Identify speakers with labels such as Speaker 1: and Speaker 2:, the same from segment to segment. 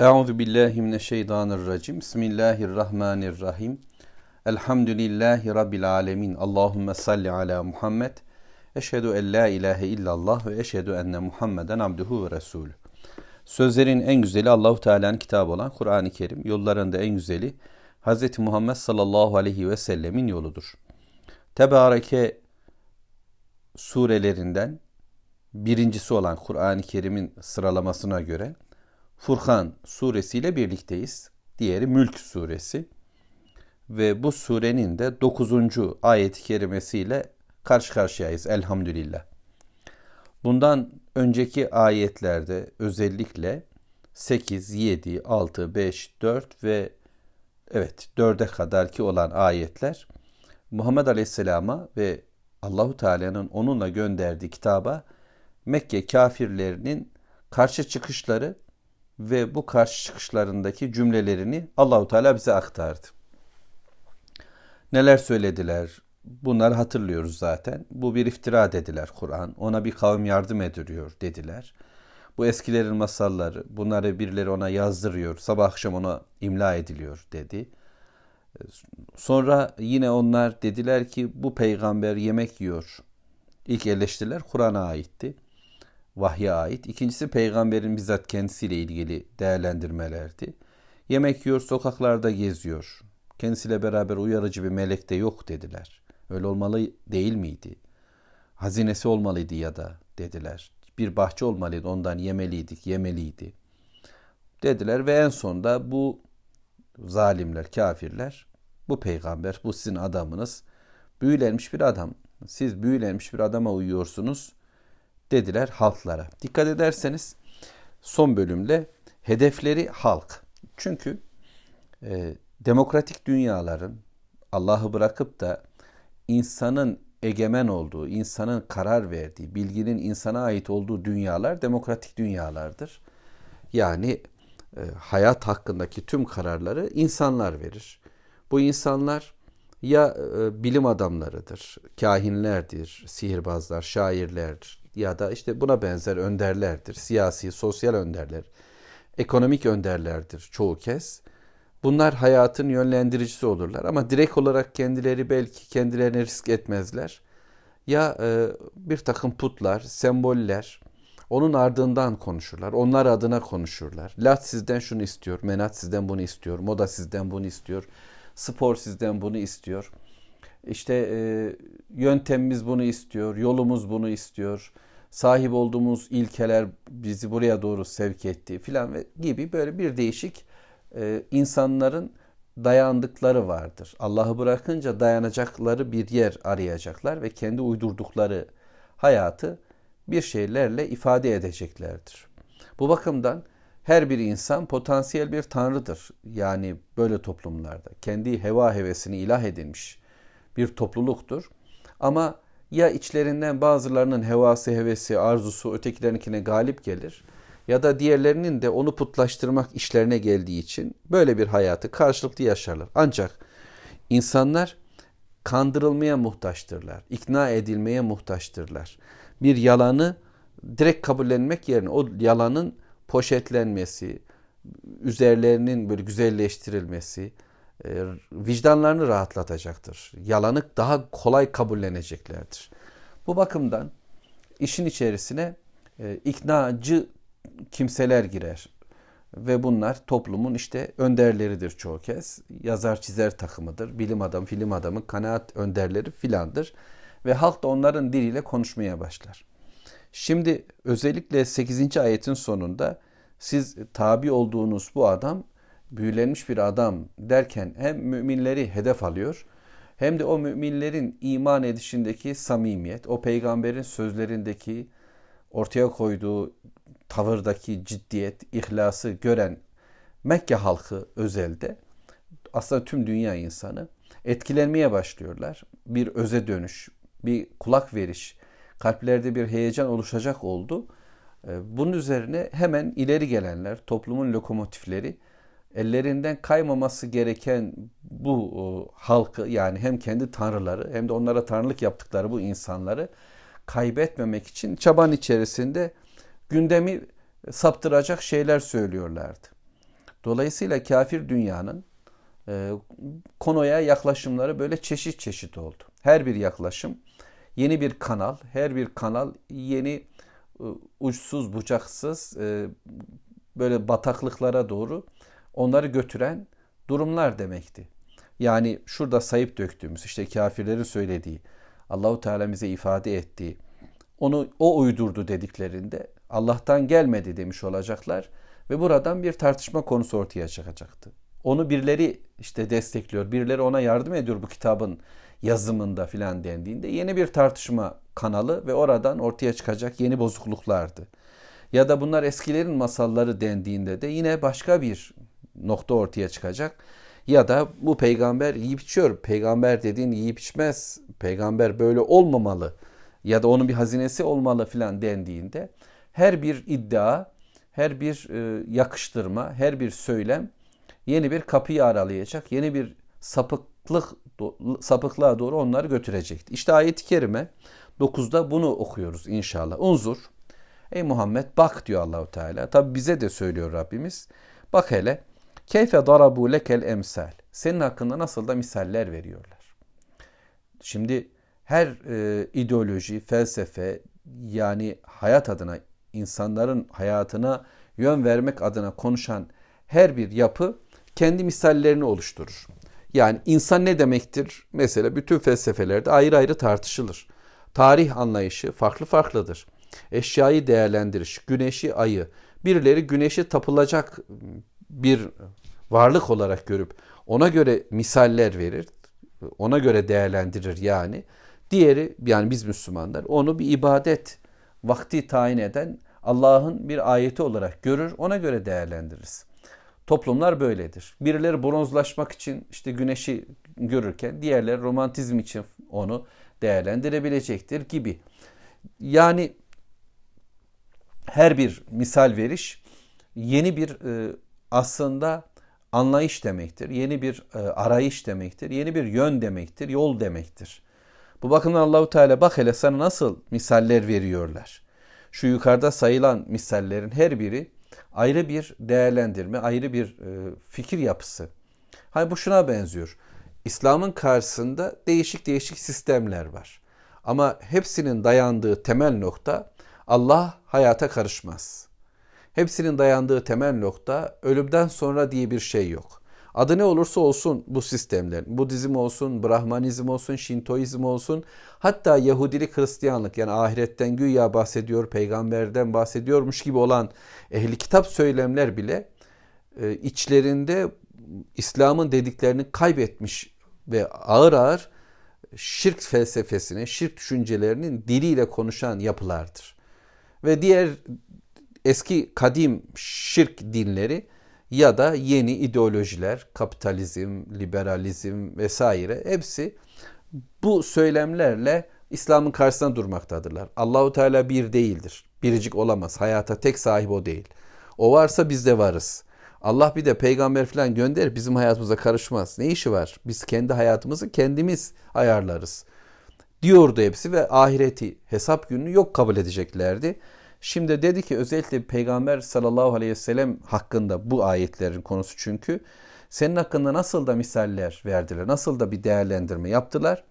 Speaker 1: Euzu billahi mineşşeytanirracim. Bismillahirrahmanirrahim. Elhamdülillahi rabbil alamin. Allahumme salli ala Muhammed. Eşhedü en la ilahe illallah ve eşhedü enne Muhammeden abduhu ve resulü. Sözlerin en güzeli Allahu Teala'nın kitabı olan Kur'an-ı Kerim. Yollarında en güzeli Hz. Muhammed sallallahu aleyhi ve sellemin yoludur. Tebareke surelerinden birincisi olan Kur'an-ı Kerim'in sıralamasına göre Furkan suresiyle birlikteyiz. Diğeri Mülk suresi. Ve bu surenin de 9. ayet-i kerimesiyle karşı karşıyayız elhamdülillah. Bundan önceki ayetlerde özellikle 8, 7, 6, 5, 4 ve evet 4'e kadar ki olan ayetler Muhammed Aleyhisselam'a ve Allahu Teala'nın onunla gönderdiği kitaba Mekke kafirlerinin karşı çıkışları ve bu karşı çıkışlarındaki cümlelerini Allahu Teala bize aktardı. Neler söylediler? Bunları hatırlıyoruz zaten. Bu bir iftira dediler Kur'an. Ona bir kavim yardım ediyor dediler. Bu eskilerin masalları, bunları birileri ona yazdırıyor, sabah akşam ona imla ediliyor dedi. Sonra yine onlar dediler ki bu peygamber yemek yiyor. İlk eleştiriler Kur'an'a aitti vahye ait. İkincisi peygamberin bizzat kendisiyle ilgili değerlendirmelerdi. Yemek yiyor, sokaklarda geziyor. Kendisiyle beraber uyarıcı bir melek de yok dediler. Öyle olmalı değil miydi? Hazinesi olmalıydı ya da dediler. Bir bahçe olmalıydı ondan yemeliydik, yemeliydi. Dediler ve en sonunda bu zalimler, kafirler, bu peygamber, bu sizin adamınız, büyülenmiş bir adam. Siz büyülenmiş bir adama uyuyorsunuz dediler halklara. Dikkat ederseniz son bölümde hedefleri halk. Çünkü e, demokratik dünyaların Allah'ı bırakıp da insanın egemen olduğu, insanın karar verdiği, bilginin insana ait olduğu dünyalar demokratik dünyalardır. Yani e, hayat hakkındaki tüm kararları insanlar verir. Bu insanlar ya e, bilim adamlarıdır, kahinlerdir, sihirbazlar, şairlerdir, ya da işte buna benzer önderlerdir. Siyasi, sosyal önderler, ekonomik önderlerdir çoğu kez. Bunlar hayatın yönlendiricisi olurlar ama direkt olarak kendileri belki kendilerine risk etmezler. Ya e, bir takım putlar, semboller onun ardından konuşurlar. Onlar adına konuşurlar. Lat sizden şunu istiyor, menat sizden bunu istiyor, moda sizden bunu istiyor, spor sizden bunu istiyor. İşte e, yöntemimiz bunu istiyor, yolumuz bunu istiyor. Sahip olduğumuz ilkeler bizi buraya doğru sevk etti filan ve gibi böyle bir değişik e, insanların dayandıkları vardır. Allah'ı bırakınca dayanacakları bir yer arayacaklar ve kendi uydurdukları hayatı bir şeylerle ifade edeceklerdir. Bu bakımdan her bir insan potansiyel bir tanrıdır. Yani böyle toplumlarda kendi heva hevesini ilah edilmiş bir topluluktur. Ama ya içlerinden bazılarının hevası, hevesi, arzusu ötekilerinkine galip gelir ya da diğerlerinin de onu putlaştırmak işlerine geldiği için böyle bir hayatı karşılıklı yaşarlar. Ancak insanlar kandırılmaya muhtaçtırlar, ikna edilmeye muhtaçtırlar. Bir yalanı direkt kabullenmek yerine o yalanın poşetlenmesi, üzerlerinin böyle güzelleştirilmesi, e, vicdanlarını rahatlatacaktır. Yalanı daha kolay kabulleneceklerdir. Bu bakımdan işin içerisine e, iknacı kimseler girer ve bunlar toplumun işte önderleridir çoğu kez. Yazar çizer takımıdır, bilim adamı, film adamı, kanaat önderleri filandır ve halk da onların diliyle konuşmaya başlar. Şimdi özellikle 8. ayetin sonunda siz tabi olduğunuz bu adam büyülenmiş bir adam derken hem müminleri hedef alıyor hem de o müminlerin iman edişindeki samimiyet, o peygamberin sözlerindeki ortaya koyduğu tavırdaki ciddiyet, ihlası gören Mekke halkı özelde aslında tüm dünya insanı etkilenmeye başlıyorlar. Bir öze dönüş, bir kulak veriş, kalplerde bir heyecan oluşacak oldu. Ee, bunun üzerine hemen ileri gelenler, toplumun lokomotifleri ellerinden kaymaması gereken bu o, halkı yani hem kendi tanrıları hem de onlara tanrılık yaptıkları bu insanları kaybetmemek için çaban içerisinde gündemi saptıracak şeyler söylüyorlardı. Dolayısıyla kafir dünyanın e, konuya yaklaşımları böyle çeşit çeşit oldu. Her bir yaklaşım yeni bir kanal, her bir kanal yeni e, uçsuz bucaksız e, böyle bataklıklara doğru onları götüren durumlar demekti. Yani şurada sayıp döktüğümüz işte kafirlerin söylediği, Allahu Teala bize ifade ettiği, onu o uydurdu dediklerinde Allah'tan gelmedi demiş olacaklar ve buradan bir tartışma konusu ortaya çıkacaktı. Onu birileri işte destekliyor, birileri ona yardım ediyor bu kitabın yazımında filan dendiğinde yeni bir tartışma kanalı ve oradan ortaya çıkacak yeni bozukluklardı. Ya da bunlar eskilerin masalları dendiğinde de yine başka bir nokta ortaya çıkacak. Ya da bu peygamber yiyip içiyor. Peygamber dediğin yiyip içmez. Peygamber böyle olmamalı. Ya da onun bir hazinesi olmalı filan dendiğinde her bir iddia, her bir e, yakıştırma, her bir söylem yeni bir kapıyı aralayacak. Yeni bir sapıklık sapıklığa doğru onları götürecekti. İşte ayet-i kerime 9'da bunu okuyoruz inşallah. Unzur. Ey Muhammed bak diyor Allahu Teala. Tabi bize de söylüyor Rabbimiz. Bak hele keyfe darabu lekel emsal. Senin hakkında nasıl da misaller veriyorlar. Şimdi her e, ideoloji, felsefe yani hayat adına insanların hayatına yön vermek adına konuşan her bir yapı kendi misallerini oluşturur. Yani insan ne demektir? Mesela bütün felsefelerde ayrı ayrı tartışılır. Tarih anlayışı farklı farklıdır. Eşyayı değerlendiriş, güneşi, ayı. Birileri güneşi tapılacak bir varlık olarak görüp ona göre misaller verir. Ona göre değerlendirir yani. Diğeri yani biz Müslümanlar onu bir ibadet vakti tayin eden Allah'ın bir ayeti olarak görür. Ona göre değerlendiririz. Toplumlar böyledir. Birileri bronzlaşmak için işte güneşi görürken diğerleri romantizm için onu değerlendirebilecektir gibi. Yani her bir misal veriş yeni bir e, aslında anlayış demektir. Yeni bir e, arayış demektir. Yeni bir yön demektir. Yol demektir. Bu bakımdan Allahu Teala bak hele sana nasıl misaller veriyorlar. Şu yukarıda sayılan misallerin her biri ayrı bir değerlendirme, ayrı bir e, fikir yapısı. Hani bu şuna benziyor. İslam'ın karşısında değişik değişik sistemler var. Ama hepsinin dayandığı temel nokta Allah hayata karışmaz. Hepsinin dayandığı temel nokta ölümden sonra diye bir şey yok. Adı ne olursa olsun bu sistemler, Budizm olsun, Brahmanizm olsun, Şintoizm olsun, hatta Yahudilik, Hristiyanlık yani ahiretten güya bahsediyor, peygamberden bahsediyormuş gibi olan ehli kitap söylemler bile e, içlerinde İslam'ın dediklerini kaybetmiş ve ağır ağır şirk felsefesine, şirk düşüncelerinin diliyle konuşan yapılardır. Ve diğer eski kadim şirk dinleri ya da yeni ideolojiler, kapitalizm, liberalizm vesaire hepsi bu söylemlerle İslam'ın karşısına durmaktadırlar. Allahu Teala bir değildir. Biricik olamaz. Hayata tek sahip o değil. O varsa biz de varız. Allah bir de peygamber falan gönder bizim hayatımıza karışmaz. Ne işi var? Biz kendi hayatımızı kendimiz ayarlarız. Diyordu hepsi ve ahireti hesap gününü yok kabul edeceklerdi. Şimdi dedi ki özellikle Peygamber sallallahu aleyhi ve sellem hakkında bu ayetlerin konusu çünkü senin hakkında nasıl da misaller verdiler, nasıl da bir değerlendirme yaptılar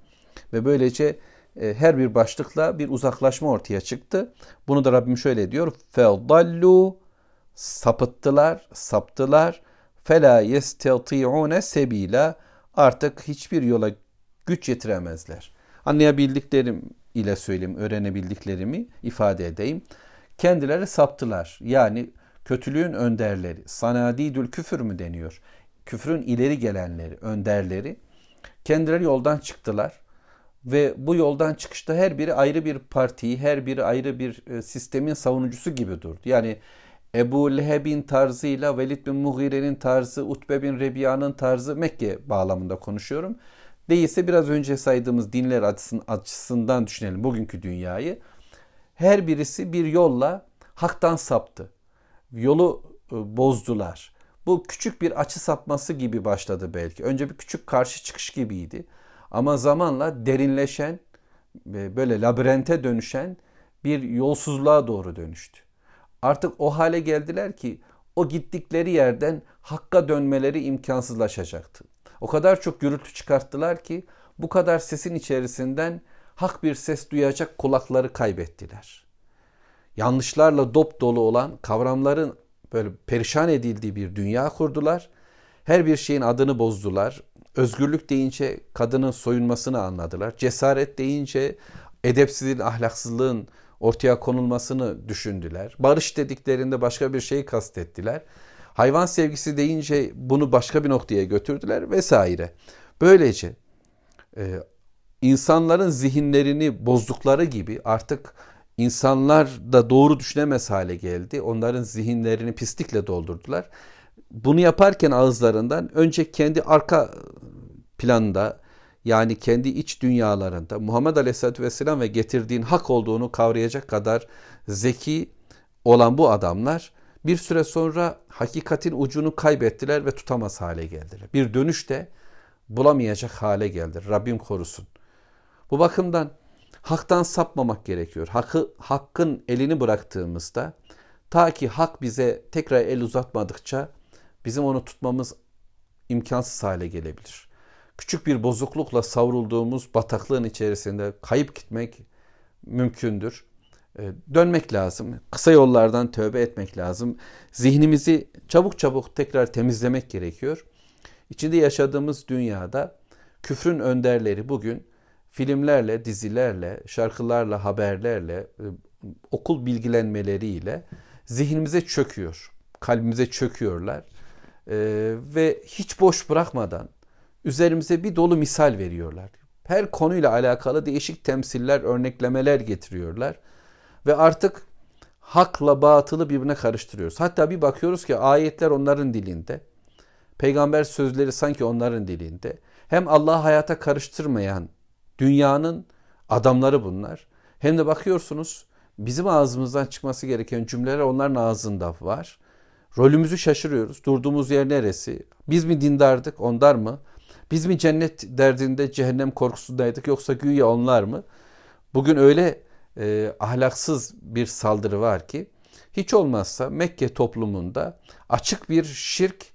Speaker 1: ve böylece e, her bir başlıkla bir uzaklaşma ortaya çıktı. Bunu da Rabbim şöyle diyor. Feldallu sapıttılar, saptılar. Fela yestati'une sebila. Artık hiçbir yola güç yetiremezler. Anlayabildiklerim ile söyleyeyim, öğrenebildiklerimi ifade edeyim kendileri saptılar. Yani kötülüğün önderleri, sanadidül küfür mü deniyor? Küfrün ileri gelenleri, önderleri kendileri yoldan çıktılar. Ve bu yoldan çıkışta her biri ayrı bir partiyi, her biri ayrı bir e, sistemin savunucusu gibi durdu. Yani Ebu Leheb'in tarzıyla Velid bin Mughire'nin tarzı, Utbe bin Rebiya'nın tarzı Mekke bağlamında konuşuyorum. Değilse biraz önce saydığımız dinler açısından düşünelim bugünkü dünyayı her birisi bir yolla haktan saptı. Yolu e, bozdular. Bu küçük bir açı sapması gibi başladı belki. Önce bir küçük karşı çıkış gibiydi. Ama zamanla derinleşen, böyle labirente dönüşen bir yolsuzluğa doğru dönüştü. Artık o hale geldiler ki o gittikleri yerden hakka dönmeleri imkansızlaşacaktı. O kadar çok gürültü çıkarttılar ki bu kadar sesin içerisinden hak bir ses duyacak kulakları kaybettiler. Yanlışlarla dop dolu olan kavramların böyle perişan edildiği bir dünya kurdular. Her bir şeyin adını bozdular. Özgürlük deyince kadının soyunmasını anladılar. Cesaret deyince edepsizliğin, ahlaksızlığın ortaya konulmasını düşündüler. Barış dediklerinde başka bir şeyi kastettiler. Hayvan sevgisi deyince bunu başka bir noktaya götürdüler vesaire. Böylece e, insanların zihinlerini bozdukları gibi artık insanlar da doğru düşünemez hale geldi. Onların zihinlerini pislikle doldurdular. Bunu yaparken ağızlarından önce kendi arka planda yani kendi iç dünyalarında Muhammed Aleyhisselatü Vesselam ve getirdiğin hak olduğunu kavrayacak kadar zeki olan bu adamlar bir süre sonra hakikatin ucunu kaybettiler ve tutamaz hale geldiler. Bir dönüş de bulamayacak hale geldi. Rabbim korusun. Bu bakımdan haktan sapmamak gerekiyor. Hakkı, hakkın elini bıraktığımızda ta ki hak bize tekrar el uzatmadıkça bizim onu tutmamız imkansız hale gelebilir. Küçük bir bozuklukla savrulduğumuz bataklığın içerisinde kayıp gitmek mümkündür. Ee, dönmek lazım. Kısa yollardan tövbe etmek lazım. Zihnimizi çabuk çabuk tekrar temizlemek gerekiyor. İçinde yaşadığımız dünyada küfrün önderleri bugün filmlerle, dizilerle, şarkılarla, haberlerle, e, okul bilgilenmeleriyle zihnimize çöküyor. Kalbimize çöküyorlar. Ee, ve hiç boş bırakmadan üzerimize bir dolu misal veriyorlar. Her konuyla alakalı değişik temsiller, örneklemeler getiriyorlar. Ve artık hakla batılı birbirine karıştırıyoruz. Hatta bir bakıyoruz ki ayetler onların dilinde. Peygamber sözleri sanki onların dilinde. Hem Allah'ı hayata karıştırmayan dünyanın adamları bunlar. Hem de bakıyorsunuz bizim ağzımızdan çıkması gereken cümleler onların ağzında var. Rolümüzü şaşırıyoruz. Durduğumuz yer neresi? Biz mi dindardık, onlar mı? Biz mi cennet derdinde cehennem korkusundaydık yoksa güya onlar mı? Bugün öyle e, ahlaksız bir saldırı var ki hiç olmazsa Mekke toplumunda açık bir şirk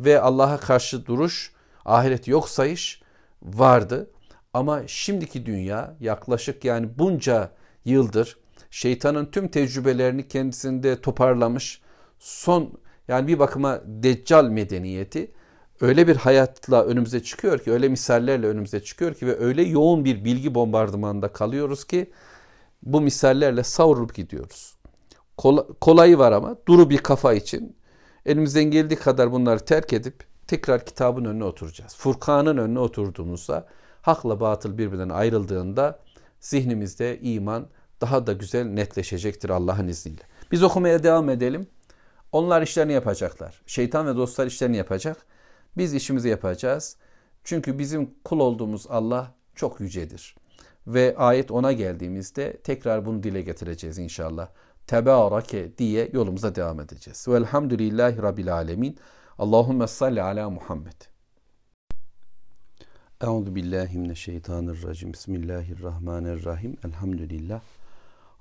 Speaker 1: ve Allah'a karşı duruş, ahiret yok sayış vardı. Ama şimdiki dünya yaklaşık yani bunca yıldır şeytanın tüm tecrübelerini kendisinde toparlamış son yani bir bakıma deccal medeniyeti öyle bir hayatla önümüze çıkıyor ki öyle misallerle önümüze çıkıyor ki ve öyle yoğun bir bilgi bombardımanında kalıyoruz ki bu misallerle savrulup gidiyoruz. Kol, kolayı var ama duru bir kafa için elimizden geldiği kadar bunları terk edip tekrar kitabın önüne oturacağız. Furkan'ın önüne oturduğumuzda hakla batıl birbirinden ayrıldığında zihnimizde iman daha da güzel netleşecektir Allah'ın izniyle. Biz okumaya devam edelim. Onlar işlerini yapacaklar. Şeytan ve dostlar işlerini yapacak. Biz işimizi yapacağız. Çünkü bizim kul olduğumuz Allah çok yücedir. Ve ayet ona geldiğimizde tekrar bunu dile getireceğiz inşallah. Tebarake diye yolumuza devam edeceğiz. Velhamdülillahi Rabbil Alemin. Allahümme salli ala Muhammed. Euzu billahi mineşşeytanirracim. Bismillahirrahmanirrahim. Elhamdülillah.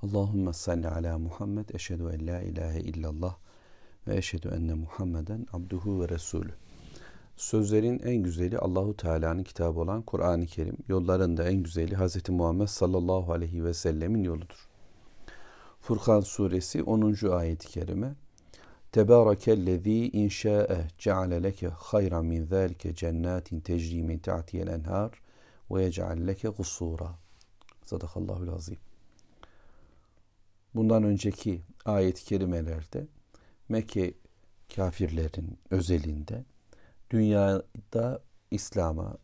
Speaker 1: Allahümme salli ala Muhammed. Eşhedü en la ilahe illallah ve eşhedü enne Muhammeden abduhu ve resulü. Sözlerin en güzeli Allahu Teala'nın kitabı olan Kur'an-ı Kerim. Yolların da en güzeli Hz. Muhammed sallallahu aleyhi ve sellemin yoludur. Furkan suresi 10. ayet-i kerime. Tebârekellezî inşâ'e ceale leke hayran min zâlike cennetin tecrî min ta'tiyel enhâr ve yec'al leke gusûrâ. Sadakallahul azim. Bundan önceki ayet-i kerimelerde Mekke kafirlerin özelinde dünyada İslam'a,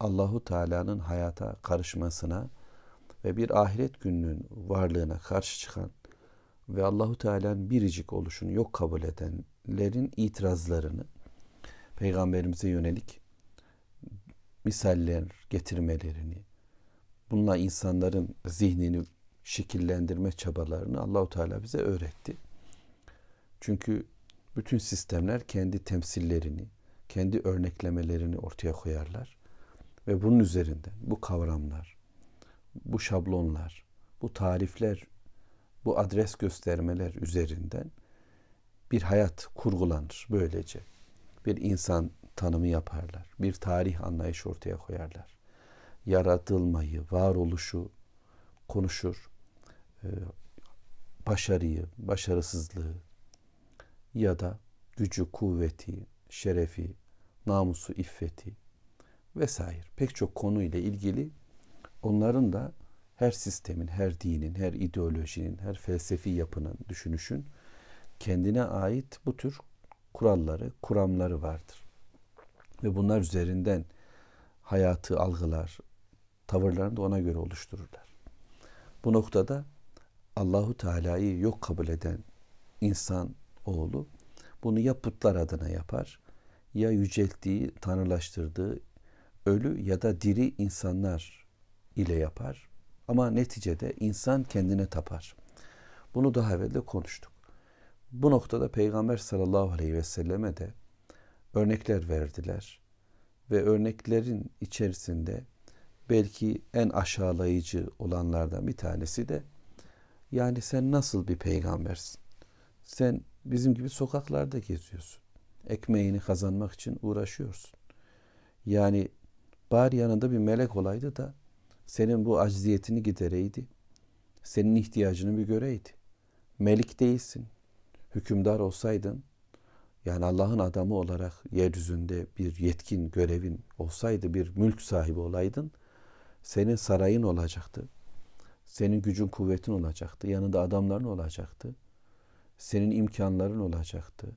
Speaker 1: Allahu Teala'nın hayata karışmasına ve bir ahiret gününün varlığına karşı çıkan ve Allahu Teala'nın biricik oluşunu yok kabul edenlerin itirazlarını peygamberimize yönelik misaller getirmelerini bununla insanların zihnini şekillendirme çabalarını Allahu Teala bize öğretti. Çünkü bütün sistemler kendi temsillerini, kendi örneklemelerini ortaya koyarlar ve bunun üzerinden bu kavramlar, bu şablonlar, bu tarifler, bu adres göstermeler üzerinden bir hayat kurgulanır böylece. Bir insan tanımı yaparlar. Bir tarih anlayış ortaya koyarlar. Yaratılmayı, varoluşu konuşur. Ee, başarıyı, başarısızlığı ya da gücü, kuvveti, şerefi, namusu, iffeti vesaire pek çok konuyla ilgili onların da her sistemin, her dinin, her ideolojinin, her felsefi yapının, düşünüşün kendine ait bu tür kuralları, kuramları vardır. Ve bunlar üzerinden hayatı algılar, tavırlarını da ona göre oluştururlar. Bu noktada Allahu Teala'yı yok kabul eden insan oğlu bunu ya putlar adına yapar ya yücelttiği, tanrılaştırdığı ölü ya da diri insanlar ile yapar. Ama neticede insan kendine tapar. Bunu daha evvel de konuştuk. Bu noktada Peygamber sallallahu aleyhi ve selleme de örnekler verdiler. Ve örneklerin içerisinde belki en aşağılayıcı olanlardan bir tanesi de yani sen nasıl bir peygambersin? Sen bizim gibi sokaklarda geziyorsun. Ekmeğini kazanmak için uğraşıyorsun. Yani bari yanında bir melek olaydı da senin bu acziyetini gidereydi. Senin ihtiyacını bir göreydi. Melik değilsin. Hükümdar olsaydın, yani Allah'ın adamı olarak yeryüzünde bir yetkin görevin olsaydı, bir mülk sahibi olaydın, senin sarayın olacaktı. Senin gücün kuvvetin olacaktı. Yanında adamların olacaktı. Senin imkanların olacaktı.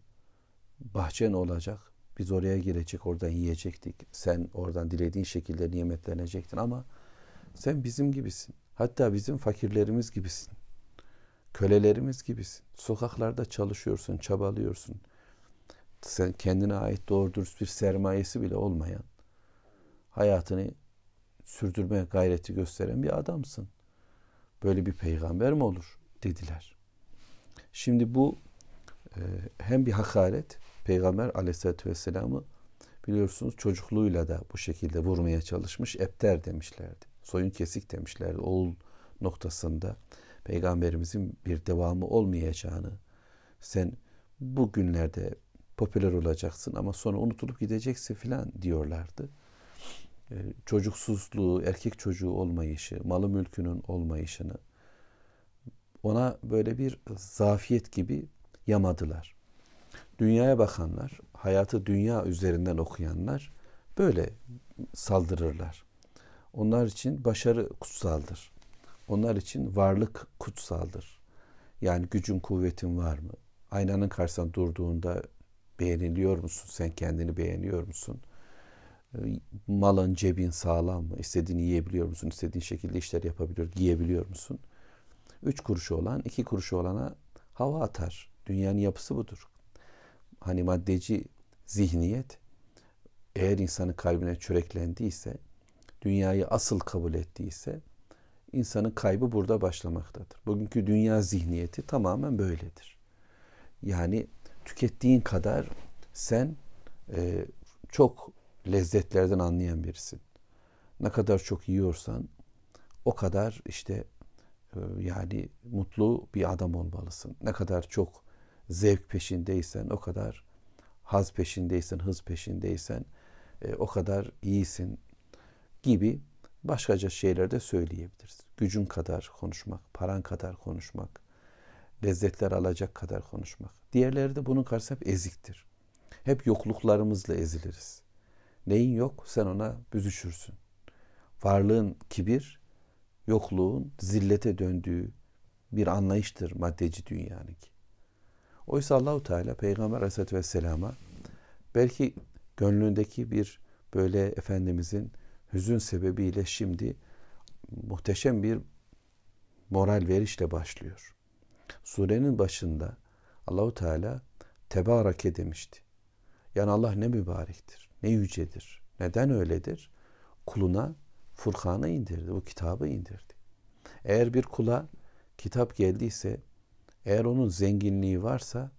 Speaker 1: Bahçen olacak. Biz oraya girecek, oradan yiyecektik. Sen oradan dilediğin şekilde nimetlenecektin ama sen bizim gibisin. Hatta bizim fakirlerimiz gibisin. Kölelerimiz gibisin. Sokaklarda çalışıyorsun, çabalıyorsun. Sen kendine ait doğru dürüst bir sermayesi bile olmayan, hayatını sürdürmeye gayreti gösteren bir adamsın. Böyle bir peygamber mi olur dediler. Şimdi bu e, hem bir hakaret, Peygamber aleyhissalatü vesselam'ı biliyorsunuz çocukluğuyla da bu şekilde vurmaya çalışmış. Epter demişlerdi. Soyun kesik demişlerdi. Oğul noktasında peygamberimizin bir devamı olmayacağını sen bu günlerde popüler olacaksın ama sonra unutulup gideceksin filan diyorlardı. Ee, çocuksuzluğu, erkek çocuğu olmayışı, malı mülkünün olmayışını ona böyle bir zafiyet gibi yamadılar. Dünyaya bakanlar, hayatı dünya üzerinden okuyanlar böyle saldırırlar. Onlar için başarı kutsaldır. Onlar için varlık kutsaldır. Yani gücün kuvvetin var mı? Aynanın karşısında durduğunda beğeniliyor musun? Sen kendini beğeniyor musun? Ee, malın, cebin sağlam mı? İstediğini yiyebiliyor musun? İstediğin şekilde işler yapabiliyor, giyebiliyor musun? Üç kuruşu olan, iki kuruşu olana hava atar. Dünyanın yapısı budur. Hani maddeci zihniyet eğer insanın kalbine çöreklendiyse, dünyayı asıl kabul ettiyse insanın kaybı burada başlamaktadır. Bugünkü dünya zihniyeti tamamen böyledir. Yani tükettiğin kadar sen e, çok lezzetlerden anlayan birisin. Ne kadar çok yiyorsan o kadar işte e, yani mutlu bir adam olmalısın. Ne kadar çok zevk peşindeysen o kadar haz peşindeysen, hız peşindeysen e, o kadar iyisin gibi başkaca şeyler de söyleyebiliriz. Gücün kadar konuşmak, paran kadar konuşmak, lezzetler alacak kadar konuşmak. Diğerleri de bunun karşısında hep eziktir. Hep yokluklarımızla eziliriz. Neyin yok sen ona büzüşürsün. Varlığın kibir, yokluğun zillete döndüğü bir anlayıştır maddeci dünyanınki. Oysa Allahu Teala Peygamber Aleyhisselatü Vesselam'a belki gönlündeki bir böyle Efendimizin hüzün sebebiyle şimdi muhteşem bir moral verişle başlıyor. Surenin başında Allahu Teala tebareke demişti. Yani Allah ne mübarektir, ne yücedir. Neden öyledir? Kuluna Furkan'ı indirdi, bu kitabı indirdi. Eğer bir kula kitap geldiyse, eğer onun zenginliği varsa,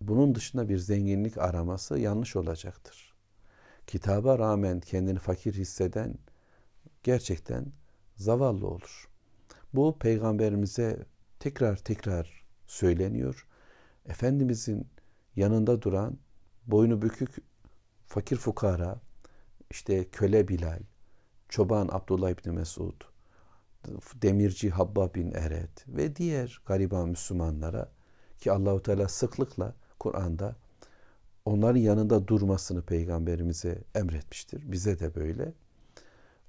Speaker 1: bunun dışında bir zenginlik araması yanlış olacaktır. Kitaba rağmen kendini fakir hisseden gerçekten zavallı olur. Bu peygamberimize tekrar tekrar söyleniyor. Efendimizin yanında duran boynu bükük fakir fukara, işte köle Bilal, çoban Abdullah İbni Mesud, demirci Habba bin Eret ve diğer gariban Müslümanlara ki Allahu Teala sıklıkla Kur'an'da onların yanında durmasını peygamberimize emretmiştir. Bize de böyle.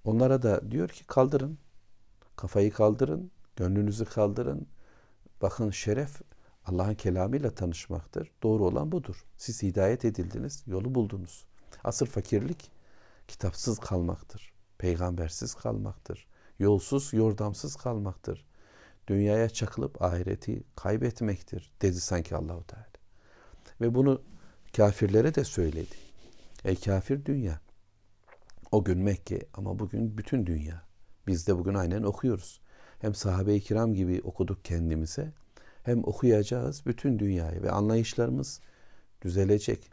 Speaker 1: Onlara da diyor ki kaldırın. Kafayı kaldırın. Gönlünüzü kaldırın. Bakın şeref Allah'ın kelamıyla tanışmaktır. Doğru olan budur. Siz hidayet edildiniz, yolu buldunuz. Asıl fakirlik kitapsız kalmaktır. Peygambersiz kalmaktır. Yolsuz, yordamsız kalmaktır. Dünyaya çakılıp ahireti kaybetmektir dedi sanki Allahu Teala. Ve bunu kafirlere de söyledi. Ey kafir dünya. O gün Mekke ama bugün bütün dünya. Biz de bugün aynen okuyoruz. Hem sahabe-i kiram gibi okuduk kendimize hem okuyacağız bütün dünyayı ve anlayışlarımız düzelecek.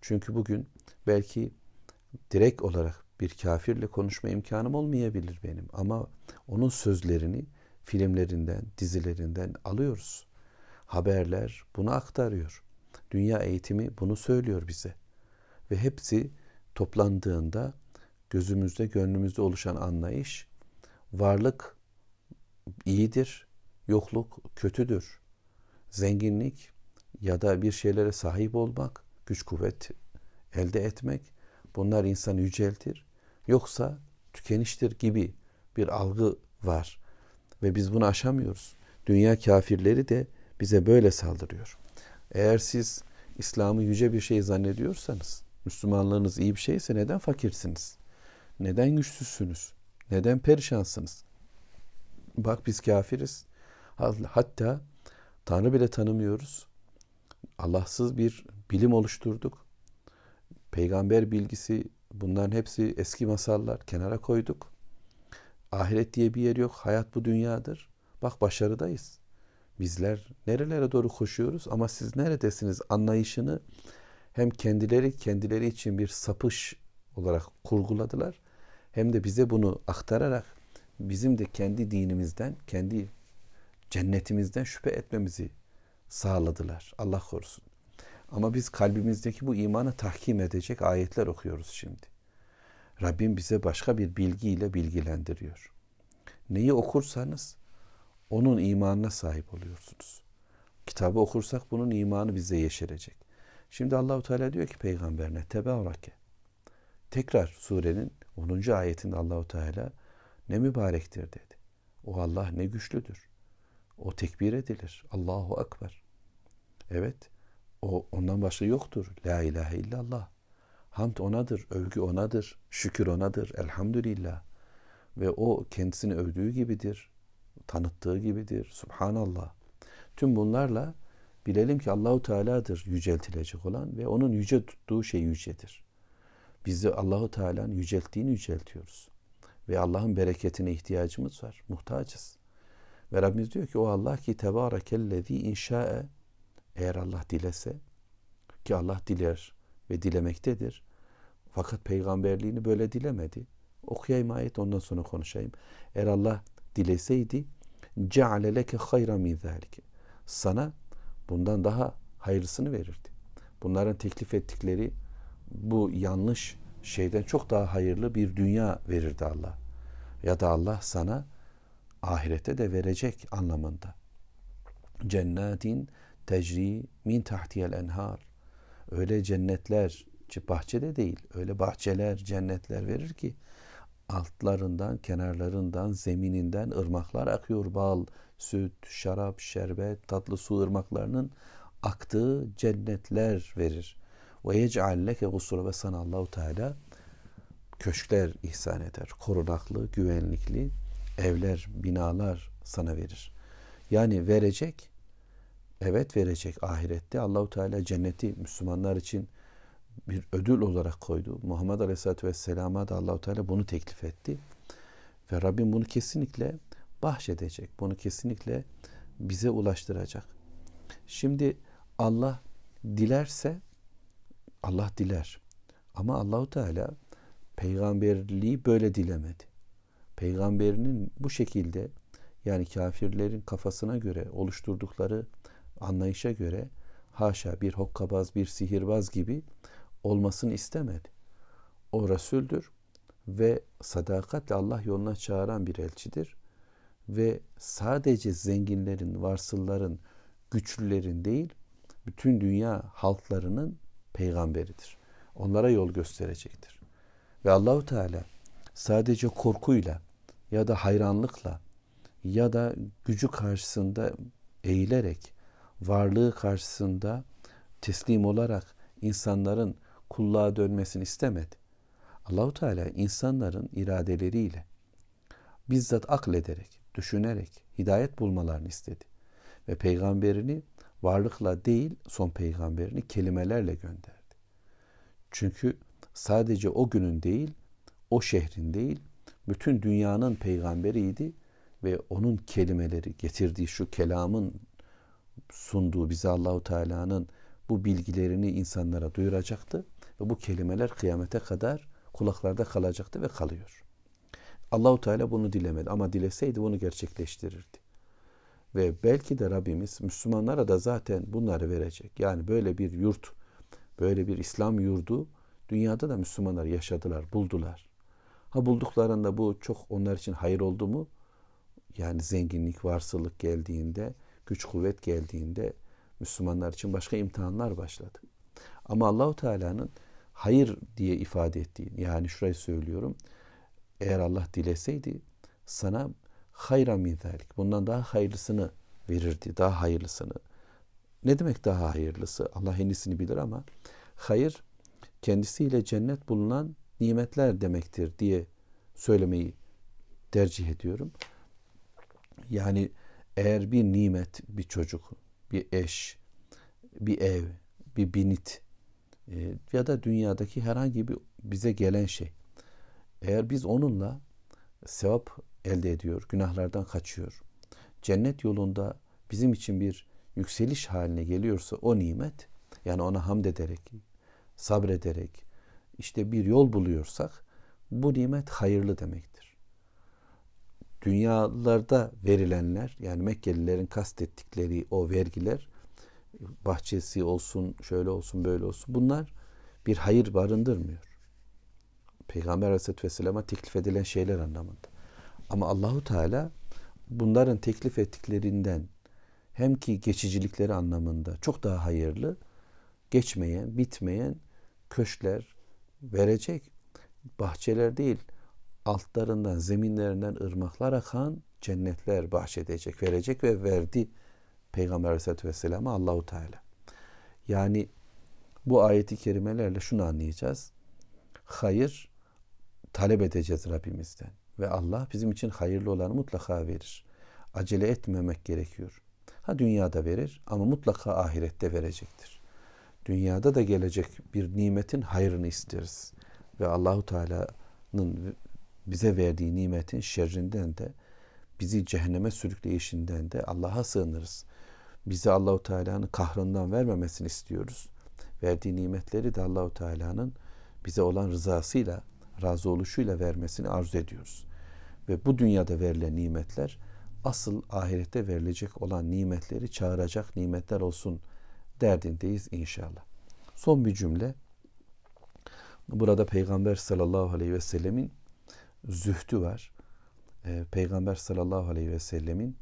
Speaker 1: Çünkü bugün belki direkt olarak bir kafirle konuşma imkanım olmayabilir benim ama onun sözlerini filmlerinden, dizilerinden alıyoruz. Haberler bunu aktarıyor. Dünya eğitimi bunu söylüyor bize. Ve hepsi toplandığında gözümüzde, gönlümüzde oluşan anlayış varlık iyidir, yokluk kötüdür. Zenginlik ya da bir şeylere sahip olmak, güç kuvvet elde etmek bunlar insanı yüceltir. Yoksa tükeniştir gibi bir algı var ve biz bunu aşamıyoruz. Dünya kafirleri de bize böyle saldırıyor. Eğer siz İslam'ı yüce bir şey zannediyorsanız, Müslümanlığınız iyi bir şeyse neden fakirsiniz? Neden güçsüzsünüz? Neden perişansınız? Bak biz kafiriz. Hatta Tanrı bile tanımıyoruz. Allahsız bir bilim oluşturduk. Peygamber bilgisi bunların hepsi eski masallar kenara koyduk. Ahiret diye bir yer yok. Hayat bu dünyadır. Bak başarıdayız. Bizler nerelere doğru koşuyoruz ama siz neredesiniz anlayışını hem kendileri kendileri için bir sapış olarak kurguladılar hem de bize bunu aktararak bizim de kendi dinimizden, kendi cennetimizden şüphe etmemizi sağladılar. Allah korusun. Ama biz kalbimizdeki bu imanı tahkim edecek ayetler okuyoruz şimdi. Rabbim bize başka bir bilgiyle bilgilendiriyor. Neyi okursanız onun imanına sahip oluyorsunuz. Kitabı okursak bunun imanı bize yeşerecek. Şimdi Allahu Teala diyor ki peygamberine tebarake. Tekrar surenin 10. ayetinde Allahu Teala ne mübarektir dedi. O Allah ne güçlüdür. O tekbir edilir. Allahu Ekber. Evet. O ondan başka yoktur. La ilahe illallah. Hamd onadır, övgü onadır, şükür onadır. Elhamdülillah. Ve o kendisini övdüğü gibidir. Tanıttığı gibidir. Subhanallah. Tüm bunlarla bilelim ki Allahu Teala'dır yüceltilecek olan ve onun yüce tuttuğu şey yücedir. Biz de Allahu Teala'nın yücelttiğini yüceltiyoruz. Ve Allah'ın bereketine ihtiyacımız var. Muhtacız. Ve Rabbimiz diyor ki o Allah ki tebarekellezi inşa'e eğer Allah dilese ki Allah diler ve dilemektedir. Fakat peygamberliğini böyle dilemedi. Okuyayım ayet ondan sonra konuşayım. Eğer Allah dileseydi ceale leke hayra min. Sana bundan daha hayırlısını verirdi. Bunların teklif ettikleri bu yanlış şeyden çok daha hayırlı bir dünya verirdi Allah. Ya da Allah sana ahirete de verecek anlamında. Cennetin tecri min tahtiyel enhar. Öyle cennetler, bahçede değil, öyle bahçeler, cennetler verir ki altlarından, kenarlarından, zemininden ırmaklar akıyor. Bal, süt, şarap, şerbet, tatlı su ırmaklarının aktığı cennetler verir. Ve yec'al leke gusura ve sana Allahu Teala köşkler ihsan eder. Korunaklı, güvenlikli evler, binalar sana verir. Yani verecek, evet verecek ahirette. Allahu Teala cenneti Müslümanlar için bir ödül olarak koydu. Muhammed Aleyhisselatü Vesselam'a da Allahu Teala bunu teklif etti. Ve Rabbim bunu kesinlikle bahşedecek. Bunu kesinlikle bize ulaştıracak. Şimdi Allah dilerse Allah diler. Ama Allahu Teala peygamberliği böyle dilemedi. Peygamberinin bu şekilde yani kafirlerin kafasına göre oluşturdukları anlayışa göre haşa bir hokkabaz, bir sihirbaz gibi olmasını istemedi. O Resul'dür ve sadakatle Allah yoluna çağıran bir elçidir. Ve sadece zenginlerin, varsılların, güçlülerin değil, bütün dünya halklarının peygamberidir. Onlara yol gösterecektir. Ve Allahu Teala sadece korkuyla ya da hayranlıkla ya da gücü karşısında eğilerek varlığı karşısında teslim olarak insanların kulluğa dönmesini istemedi. Allahu Teala insanların iradeleriyle bizzat aklederek, düşünerek hidayet bulmalarını istedi. Ve peygamberini varlıkla değil son peygamberini kelimelerle gönderdi. Çünkü sadece o günün değil, o şehrin değil, bütün dünyanın peygamberiydi ve onun kelimeleri getirdiği şu kelamın sunduğu bize Allahu Teala'nın bu bilgilerini insanlara duyuracaktı ve bu kelimeler kıyamete kadar kulaklarda kalacaktı ve kalıyor. Allahu Teala bunu dilemedi ama dileseydi bunu gerçekleştirirdi. Ve belki de Rabbimiz Müslümanlara da zaten bunları verecek. Yani böyle bir yurt, böyle bir İslam yurdu dünyada da Müslümanlar yaşadılar, buldular. Ha bulduklarında bu çok onlar için hayır oldu mu? Yani zenginlik, varsılık geldiğinde, güç kuvvet geldiğinde Müslümanlar için başka imtihanlar başladı. Ama Allahu Teala'nın hayır diye ifade ettiği yani şurayı söylüyorum. Eğer Allah dileseydi sana hayra min zalik. Bundan daha hayırlısını verirdi. Daha hayırlısını. Ne demek daha hayırlısı? Allah en iyisini bilir ama hayır kendisiyle cennet bulunan nimetler demektir diye söylemeyi tercih ediyorum. Yani eğer bir nimet, bir çocuk, bir eş, bir ev, bir binit e, ya da dünyadaki herhangi bir bize gelen şey. Eğer biz onunla sevap elde ediyor, günahlardan kaçıyor. Cennet yolunda bizim için bir yükseliş haline geliyorsa o nimet, yani ona hamd ederek, sabrederek, işte bir yol buluyorsak bu nimet hayırlı demektir. Dünyalarda verilenler yani Mekkelilerin kastettikleri o vergiler bahçesi olsun, şöyle olsun, böyle olsun bunlar bir hayır barındırmıyor. Peygamber Aleyhisselatü Vesselam'a teklif edilen şeyler anlamında. Ama Allahu Teala bunların teklif ettiklerinden hem ki geçicilikleri anlamında çok daha hayırlı, geçmeyen, bitmeyen köşkler verecek. Bahçeler değil, altlarından, zeminlerinden ırmaklar akan cennetler bahşedecek, verecek ve verdi Peygamber Aleyhisselatü Vesselam'a Allahu Teala. Yani bu ayeti kerimelerle şunu anlayacağız. Hayır talep edeceğiz Rabbimizden. Ve Allah bizim için hayırlı olanı mutlaka verir. Acele etmemek gerekiyor. Ha dünyada verir ama mutlaka ahirette verecektir. Dünyada da gelecek bir nimetin hayrını isteriz. Ve Allahu Teala'nın bize verdiği nimetin şerrinden de bizi cehenneme sürükleyişinden de Allah'a sığınırız. Bizi Allahu Teala'nın kahrından vermemesini istiyoruz. Verdiği nimetleri de Allahu Teala'nın bize olan rızasıyla, razı oluşuyla vermesini arzu ediyoruz. Ve bu dünyada verilen nimetler asıl ahirette verilecek olan nimetleri çağıracak nimetler olsun derdindeyiz inşallah. Son bir cümle. Burada Peygamber sallallahu aleyhi ve sellemin zühdü var. Ee, Peygamber sallallahu aleyhi ve sellemin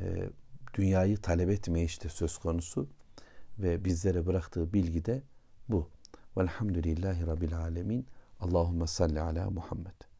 Speaker 1: e, dünyayı talep etmeye işte söz konusu ve bizlere bıraktığı bilgi de bu. Velhamdülillahi Rabbil Alemin. Allahümme salli ala Muhammed.